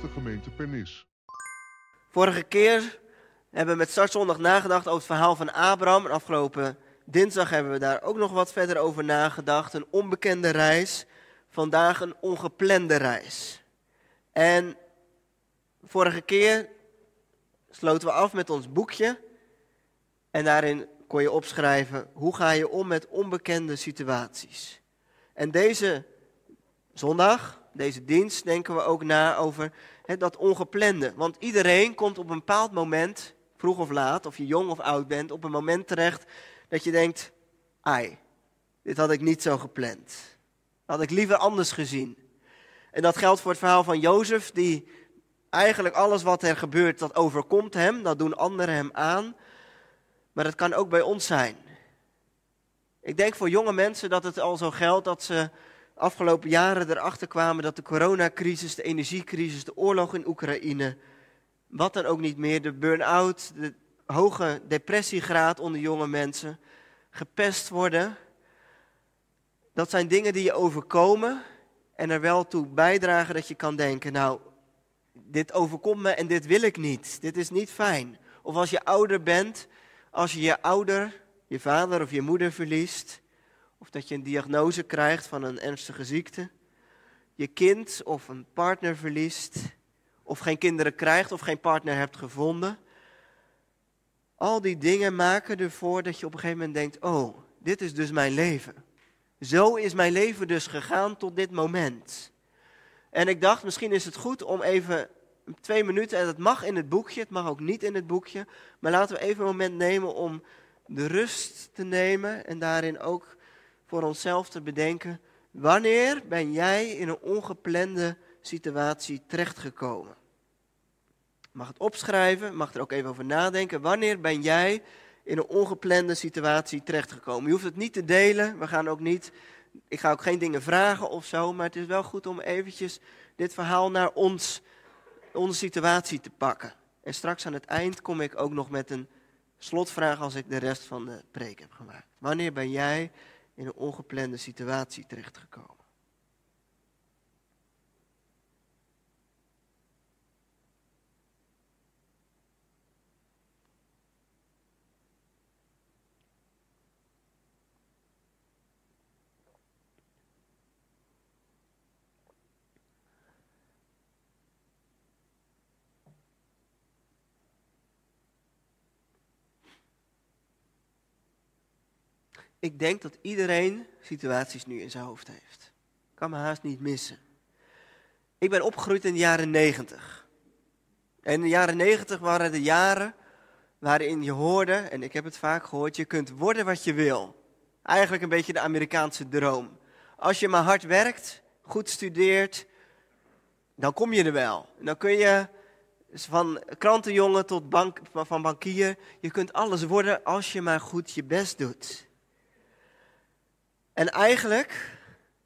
de gemeente Pernis. Vorige keer hebben we met Startzondag nagedacht over het verhaal van Abraham. En afgelopen dinsdag hebben we daar ook nog wat verder over nagedacht. Een onbekende reis, vandaag een ongeplande reis. En vorige keer sloten we af met ons boekje. En daarin kon je opschrijven hoe ga je om met onbekende situaties. En deze zondag, deze dienst, denken we ook na over dat ongeplande. Want iedereen komt op een bepaald moment, vroeg of laat, of je jong of oud bent, op een moment terecht dat je denkt, ai, dit had ik niet zo gepland. had ik liever anders gezien. En dat geldt voor het verhaal van Jozef, die eigenlijk alles wat er gebeurt, dat overkomt hem, dat doen anderen hem aan. Maar het kan ook bij ons zijn. Ik denk voor jonge mensen dat het al zo geldt dat ze afgelopen jaren erachter kwamen dat de coronacrisis, de energiecrisis, de oorlog in Oekraïne, wat dan ook niet meer, de burn-out, de hoge depressiegraad onder jonge mensen, gepest worden. Dat zijn dingen die je overkomen en er wel toe bijdragen dat je kan denken, nou, dit overkomt me en dit wil ik niet. Dit is niet fijn. Of als je ouder bent, als je je ouder, je vader of je moeder verliest, of dat je een diagnose krijgt van een ernstige ziekte, je kind of een partner verliest, of geen kinderen krijgt of geen partner hebt gevonden. Al die dingen maken ervoor dat je op een gegeven moment denkt, oh, dit is dus mijn leven. Zo is mijn leven dus gegaan tot dit moment. En ik dacht, misschien is het goed om even twee minuten, en dat mag in het boekje, het mag ook niet in het boekje, maar laten we even een moment nemen om de rust te nemen en daarin ook voor onszelf te bedenken, wanneer ben jij in een ongeplande situatie terechtgekomen? Mag het opschrijven, mag er ook even over nadenken. Wanneer ben jij in een ongeplande situatie terechtgekomen? Je hoeft het niet te delen, we gaan ook niet, ik ga ook geen dingen vragen of zo, maar het is wel goed om eventjes dit verhaal naar ons, onze situatie te pakken. En straks aan het eind kom ik ook nog met een slotvraag als ik de rest van de preek heb gemaakt. Wanneer ben jij in een ongeplande situatie terechtgekomen. Ik denk dat iedereen situaties nu in zijn hoofd heeft. Kan me haast niet missen. Ik ben opgegroeid in de jaren negentig. En in de jaren negentig waren de jaren waarin je hoorde, en ik heb het vaak gehoord, je kunt worden wat je wil. Eigenlijk een beetje de Amerikaanse droom. Als je maar hard werkt, goed studeert, dan kom je er wel. Dan kun je van krantenjongen tot bank, van bankier, je kunt alles worden als je maar goed je best doet. En eigenlijk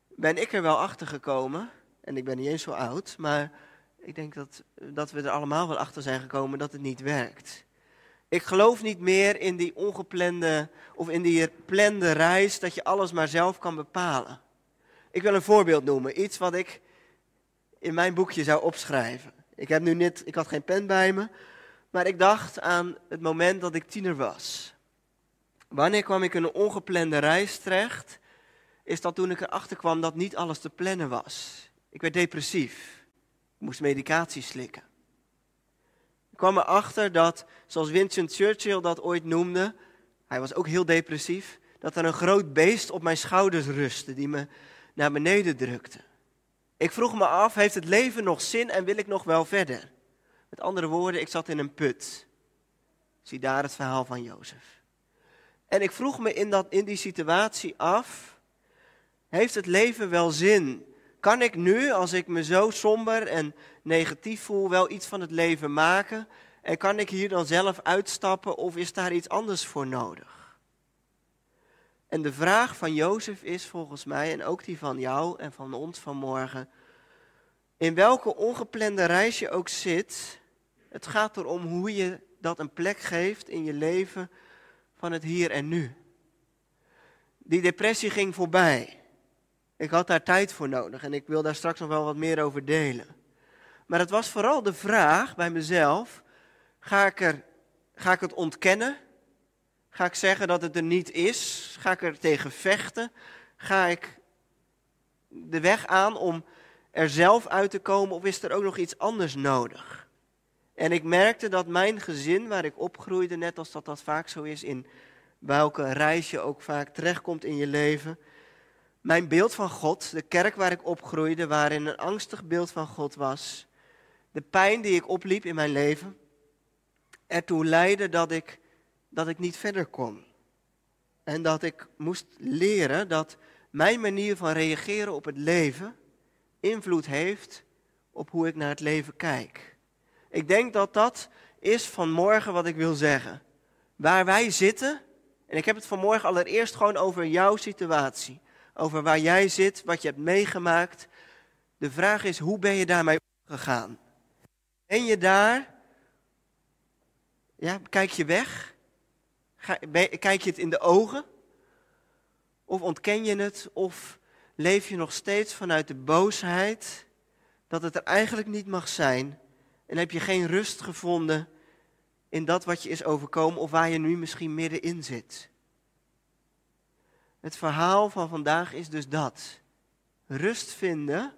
ben ik er wel achter gekomen, en ik ben niet eens zo oud, maar ik denk dat, dat we er allemaal wel achter zijn gekomen dat het niet werkt. Ik geloof niet meer in die ongeplande of in die plande reis dat je alles maar zelf kan bepalen. Ik wil een voorbeeld noemen, iets wat ik in mijn boekje zou opschrijven. Ik heb nu niet, ik had geen pen bij me, maar ik dacht aan het moment dat ik tiener was. Wanneer kwam ik in een ongeplande reis terecht is dat toen ik erachter kwam dat niet alles te plannen was. Ik werd depressief. Ik moest medicatie slikken. Ik kwam erachter dat, zoals Winston Churchill dat ooit noemde, hij was ook heel depressief, dat er een groot beest op mijn schouders rustte die me naar beneden drukte. Ik vroeg me af, heeft het leven nog zin en wil ik nog wel verder? Met andere woorden, ik zat in een put. Zie daar het verhaal van Jozef. En ik vroeg me in, dat, in die situatie af, heeft het leven wel zin? Kan ik nu, als ik me zo somber en negatief voel, wel iets van het leven maken? En kan ik hier dan zelf uitstappen of is daar iets anders voor nodig? En de vraag van Jozef is volgens mij, en ook die van jou en van ons vanmorgen, in welke ongeplande reis je ook zit, het gaat erom hoe je dat een plek geeft in je leven van het hier en nu. Die depressie ging voorbij. Ik had daar tijd voor nodig en ik wil daar straks nog wel wat meer over delen. Maar het was vooral de vraag bij mezelf: ga ik, er, ga ik het ontkennen? Ga ik zeggen dat het er niet is? Ga ik er tegen vechten? Ga ik de weg aan om er zelf uit te komen of is er ook nog iets anders nodig? En ik merkte dat mijn gezin, waar ik opgroeide, net als dat dat vaak zo is in welke reis je ook vaak terechtkomt in je leven, mijn beeld van God, de kerk waar ik opgroeide, waarin een angstig beeld van God was, de pijn die ik opliep in mijn leven, ertoe leidde dat ik, dat ik niet verder kon. En dat ik moest leren dat mijn manier van reageren op het leven invloed heeft op hoe ik naar het leven kijk. Ik denk dat dat is vanmorgen wat ik wil zeggen. Waar wij zitten, en ik heb het vanmorgen allereerst gewoon over jouw situatie. Over waar jij zit, wat je hebt meegemaakt. De vraag is, hoe ben je daarmee omgegaan? Ben je daar? Ja, kijk je weg? kijk je het in de ogen? Of ontken je het? Of leef je nog steeds vanuit de boosheid dat het er eigenlijk niet mag zijn? En heb je geen rust gevonden in dat wat je is overkomen of waar je nu misschien middenin zit? Het verhaal van vandaag is dus dat. Rust vinden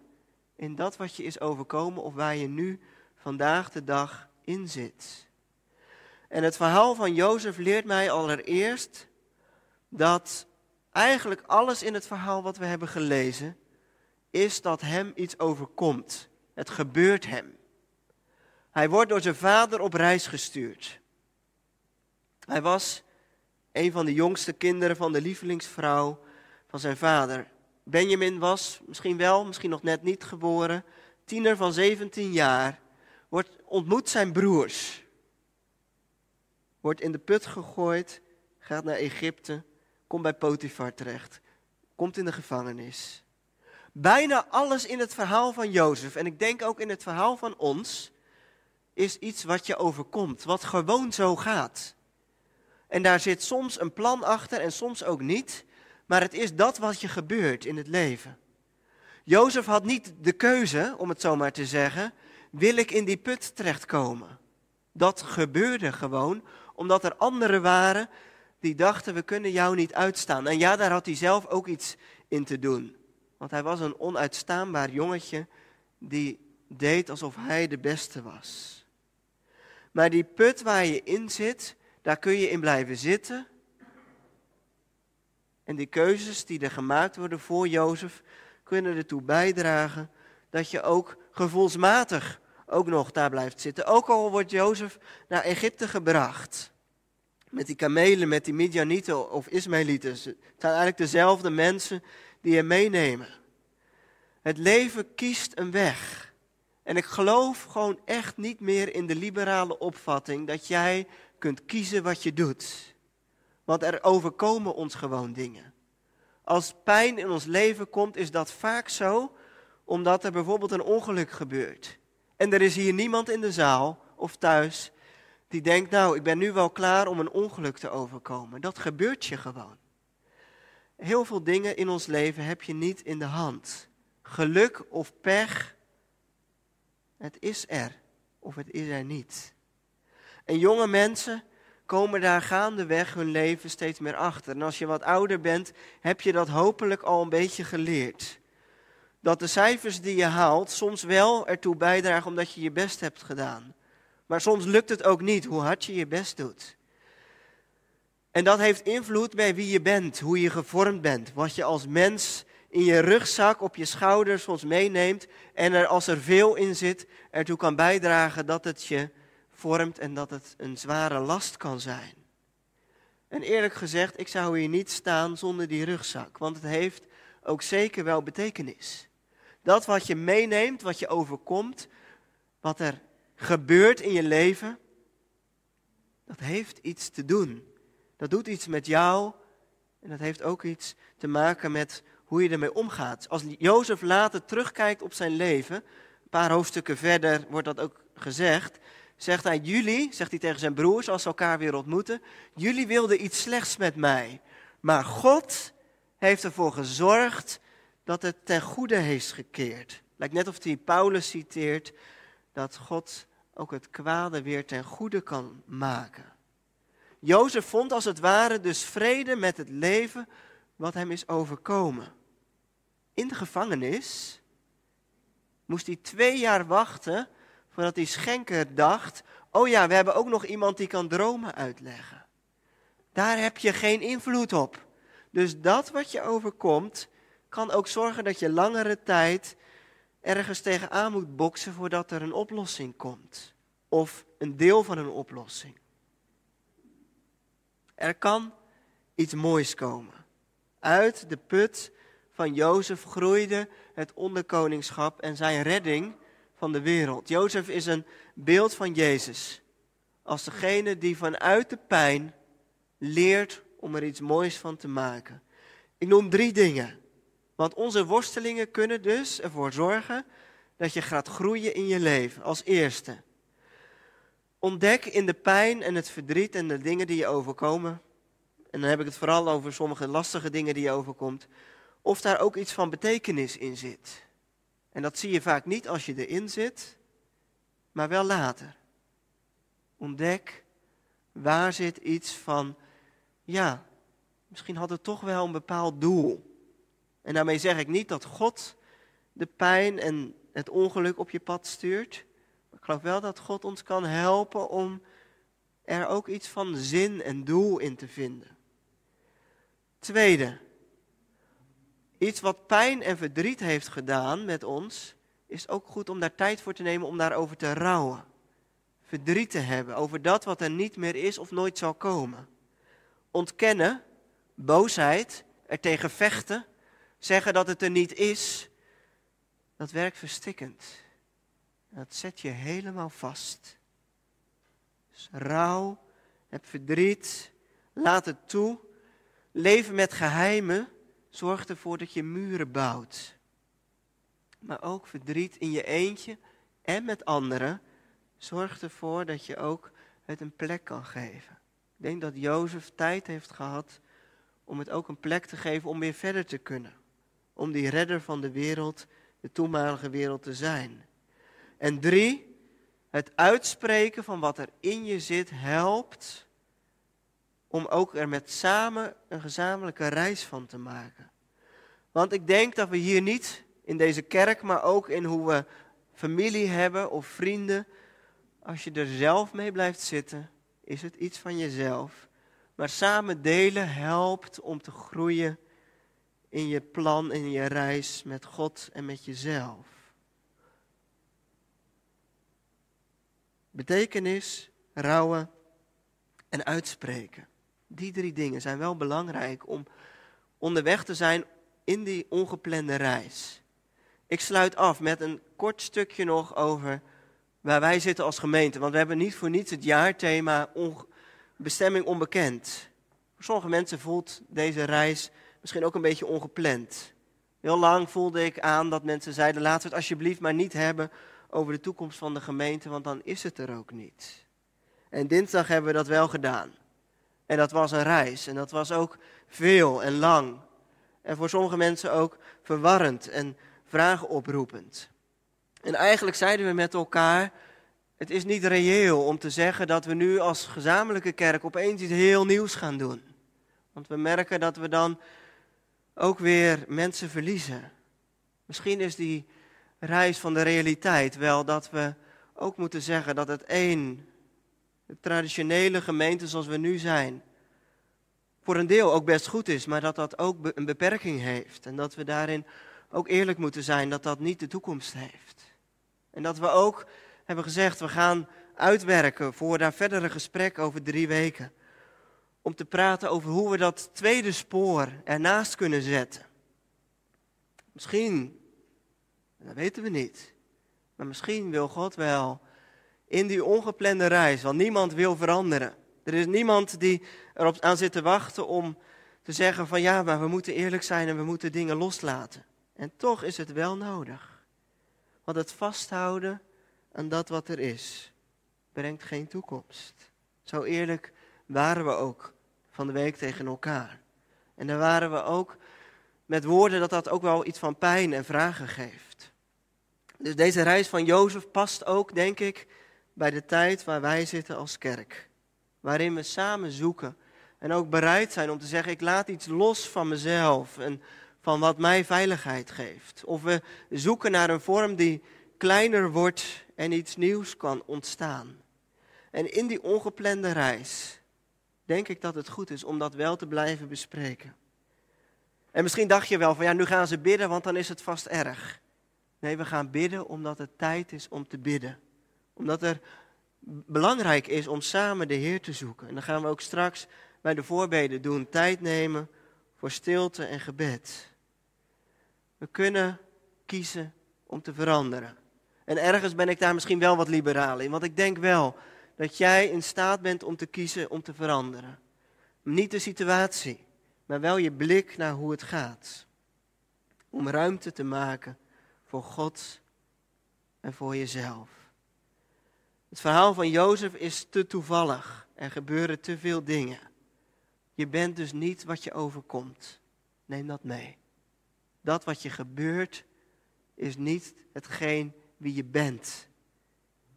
in dat wat je is overkomen of waar je nu vandaag de dag in zit. En het verhaal van Jozef leert mij allereerst dat eigenlijk alles in het verhaal wat we hebben gelezen is dat hem iets overkomt. Het gebeurt hem. Hij wordt door zijn vader op reis gestuurd. Hij was een van de jongste kinderen van de lievelingsvrouw van zijn vader. Benjamin was misschien wel, misschien nog net niet geboren, tiener van 17 jaar, wordt, ontmoet zijn broers, wordt in de put gegooid, gaat naar Egypte, komt bij Potifar terecht, komt in de gevangenis. Bijna alles in het verhaal van Jozef, en ik denk ook in het verhaal van ons, is iets wat je overkomt, wat gewoon zo gaat. En daar zit soms een plan achter en soms ook niet. Maar het is dat wat je gebeurt in het leven. Jozef had niet de keuze, om het zo maar te zeggen, wil ik in die put terechtkomen. Dat gebeurde gewoon, omdat er anderen waren die dachten, we kunnen jou niet uitstaan. En ja, daar had hij zelf ook iets in te doen. Want hij was een onuitstaanbaar jongetje die deed alsof hij de beste was. Maar die put waar je in zit, daar kun je in blijven zitten. En die keuzes die er gemaakt worden voor Jozef kunnen ertoe bijdragen dat je ook gevoelsmatig ook nog daar blijft zitten. Ook al wordt Jozef naar Egypte gebracht. Met die kamelen, met die Midianieten of Ismaëlieten. Het zijn eigenlijk dezelfde mensen die je meenemen. Het leven kiest een weg. En ik geloof gewoon echt niet meer in de liberale opvatting dat jij kunt kiezen wat je doet. Want er overkomen ons gewoon dingen. Als pijn in ons leven komt, is dat vaak zo omdat er bijvoorbeeld een ongeluk gebeurt. En er is hier niemand in de zaal of thuis die denkt, nou, ik ben nu wel klaar om een ongeluk te overkomen. Dat gebeurt je gewoon. Heel veel dingen in ons leven heb je niet in de hand. Geluk of pech, het is er of het is er niet. En jonge mensen komen daar gaandeweg hun leven steeds meer achter. En als je wat ouder bent, heb je dat hopelijk al een beetje geleerd. Dat de cijfers die je haalt soms wel ertoe bijdragen omdat je je best hebt gedaan. Maar soms lukt het ook niet, hoe hard je je best doet. En dat heeft invloed bij wie je bent, hoe je gevormd bent, wat je als mens in je rugzak op je schouders soms meeneemt en er als er veel in zit, ertoe kan bijdragen dat het je vormt en dat het een zware last kan zijn. En eerlijk gezegd, ik zou hier niet staan zonder die rugzak, want het heeft ook zeker wel betekenis. Dat wat je meeneemt, wat je overkomt, wat er gebeurt in je leven, dat heeft iets te doen. Dat doet iets met jou en dat heeft ook iets te maken met hoe je ermee omgaat. Als Jozef later terugkijkt op zijn leven, een paar hoofdstukken verder wordt dat ook gezegd, zegt hij, jullie, zegt hij tegen zijn broers als ze elkaar weer ontmoeten, jullie wilden iets slechts met mij. Maar God heeft ervoor gezorgd dat het ten goede heeft gekeerd. Lijkt net of hij Paulus citeert, dat God ook het kwade weer ten goede kan maken. Jozef vond als het ware dus vrede met het leven wat hem is overkomen. In de gevangenis moest hij twee jaar wachten voordat die schenker dacht, oh ja, we hebben ook nog iemand die kan dromen uitleggen. Daar heb je geen invloed op. Dus dat wat je overkomt, kan ook zorgen dat je langere tijd ergens tegenaan moet boksen voordat er een oplossing komt. Of een deel van een oplossing. Er kan iets moois komen. Uit de put van Jozef groeide het onderkoningschap en zijn redding van de wereld. Jozef is een beeld van Jezus. Als degene die vanuit de pijn leert om er iets moois van te maken. Ik noem drie dingen. Want onze worstelingen kunnen dus ervoor zorgen dat je gaat groeien in je leven. Als eerste. Ontdek in de pijn en het verdriet en de dingen die je overkomen. En dan heb ik het vooral over sommige lastige dingen die je overkomt. Of daar ook iets van betekenis in zit. En dat zie je vaak niet als je erin zit, maar wel later. Ontdek waar zit iets van, ja, misschien had het toch wel een bepaald doel. En daarmee zeg ik niet dat God de pijn en het ongeluk op je pad stuurt. Maar ik geloof wel dat God ons kan helpen om er ook iets van zin en doel in te vinden. Tweede, iets wat pijn en verdriet heeft gedaan met ons, is ook goed om daar tijd voor te nemen om daarover te rouwen. Verdriet te hebben over dat wat er niet meer is of nooit zal komen. Ontkennen, boosheid, er tegen vechten, zeggen dat het er niet is, dat werkt verstikkend. Dat zet je helemaal vast. Dus rouw, heb verdriet, laat het toe. Leven met geheimen zorgt ervoor dat je muren bouwt. Maar ook verdriet in je eentje en met anderen zorgt ervoor dat je ook het een plek kan geven. Ik denk dat Jozef tijd heeft gehad om het ook een plek te geven om weer verder te kunnen om die redder van de wereld, de toenmalige wereld te zijn. En drie, het uitspreken van wat er in je zit helpt om ook er met samen een gezamenlijke reis van te maken. Want ik denk dat we hier niet in deze kerk, maar ook in hoe we familie hebben of vrienden, als je er zelf mee blijft zitten, is het iets van jezelf. Maar samen delen helpt om te groeien in je plan, in je reis met God en met jezelf. Betekenis, rouwen en uitspreken. Die drie dingen zijn wel belangrijk om onderweg te zijn in die ongeplande reis. Ik sluit af met een kort stukje nog over waar wij zitten als gemeente. Want we hebben niet voor niets het jaarthema bestemming onbekend. Voor sommige mensen voelt deze reis misschien ook een beetje ongepland. Heel lang voelde ik aan dat mensen zeiden: laten we het alsjeblieft maar niet hebben over de toekomst van de gemeente, want dan is het er ook niet. En dinsdag hebben we dat wel gedaan. En dat was een reis en dat was ook veel en lang. En voor sommige mensen ook verwarrend en vragen oproepend. En eigenlijk zeiden we met elkaar: het is niet reëel om te zeggen dat we nu als gezamenlijke kerk opeens iets heel nieuws gaan doen. Want we merken dat we dan ook weer mensen verliezen. Misschien is die reis van de realiteit wel dat we ook moeten zeggen dat het één, de traditionele gemeente zoals we nu zijn, voor een deel ook best goed is, maar dat dat ook een beperking heeft. En dat we daarin ook eerlijk moeten zijn dat dat niet de toekomst heeft. En dat we ook hebben gezegd, we gaan uitwerken voor daar verdere gesprek over drie weken om te praten over hoe we dat tweede spoor ernaast kunnen zetten. Misschien, dat weten we niet, maar misschien wil God wel in die ongeplande reis, want niemand wil veranderen. Er is niemand die erop aan zit te wachten om te zeggen van ja, maar we moeten eerlijk zijn en we moeten dingen loslaten. En toch is het wel nodig. Want het vasthouden aan dat wat er is, brengt geen toekomst. Zo eerlijk waren we ook van de week tegen elkaar. En daar waren we ook met woorden dat dat ook wel iets van pijn en vragen geeft. Dus deze reis van Jozef past ook, denk ik, bij de tijd waar wij zitten als kerk. Waarin we samen zoeken en ook bereid zijn om te zeggen, ik laat iets los van mezelf en van wat mij veiligheid geeft. Of we zoeken naar een vorm die kleiner wordt en iets nieuws kan ontstaan. En in die ongeplande reis denk ik dat het goed is om dat wel te blijven bespreken. En misschien dacht je wel van ja, nu gaan ze bidden, want dan is het vast erg. Nee, we gaan bidden omdat het tijd is om te bidden. Omdat er belangrijk is om samen de Heer te zoeken. En dan gaan we ook straks bij de voorbeden doen, tijd nemen voor stilte en gebed. We kunnen kiezen om te veranderen. En ergens ben ik daar misschien wel wat liberaal in, want ik denk wel dat jij in staat bent om te kiezen om te veranderen. Niet de situatie, maar wel je blik naar hoe het gaat. Om ruimte te maken voor God en voor jezelf. Het verhaal van Jozef is te toevallig. Er gebeuren te veel dingen. Je bent dus niet wat je overkomt. Neem dat mee. Dat wat je gebeurt is niet hetgeen wie je bent.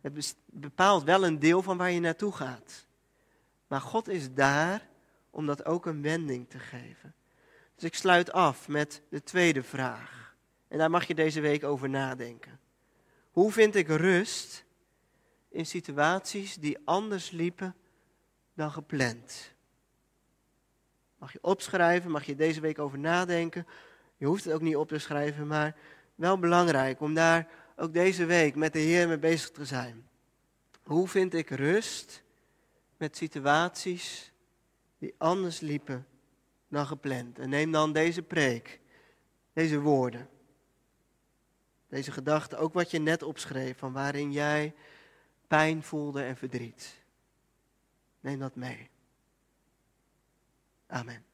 Het bepaalt wel een deel van waar je naartoe gaat. Maar God is daar om dat ook een wending te geven. Dus ik sluit af met de tweede vraag. En daar mag je deze week over nadenken. Hoe vind ik rust in situaties die anders liepen dan gepland? Mag je opschrijven, mag je deze week over nadenken. Je hoeft het ook niet op te schrijven, maar wel belangrijk om daar ook deze week met de Heer mee bezig te zijn. Hoe vind ik rust met situaties die anders liepen dan gepland? En neem dan deze preek, deze woorden, deze gedachten, ook wat je net opschreef, van waarin jij pijn voelde en verdriet. Neem dat mee. Amen.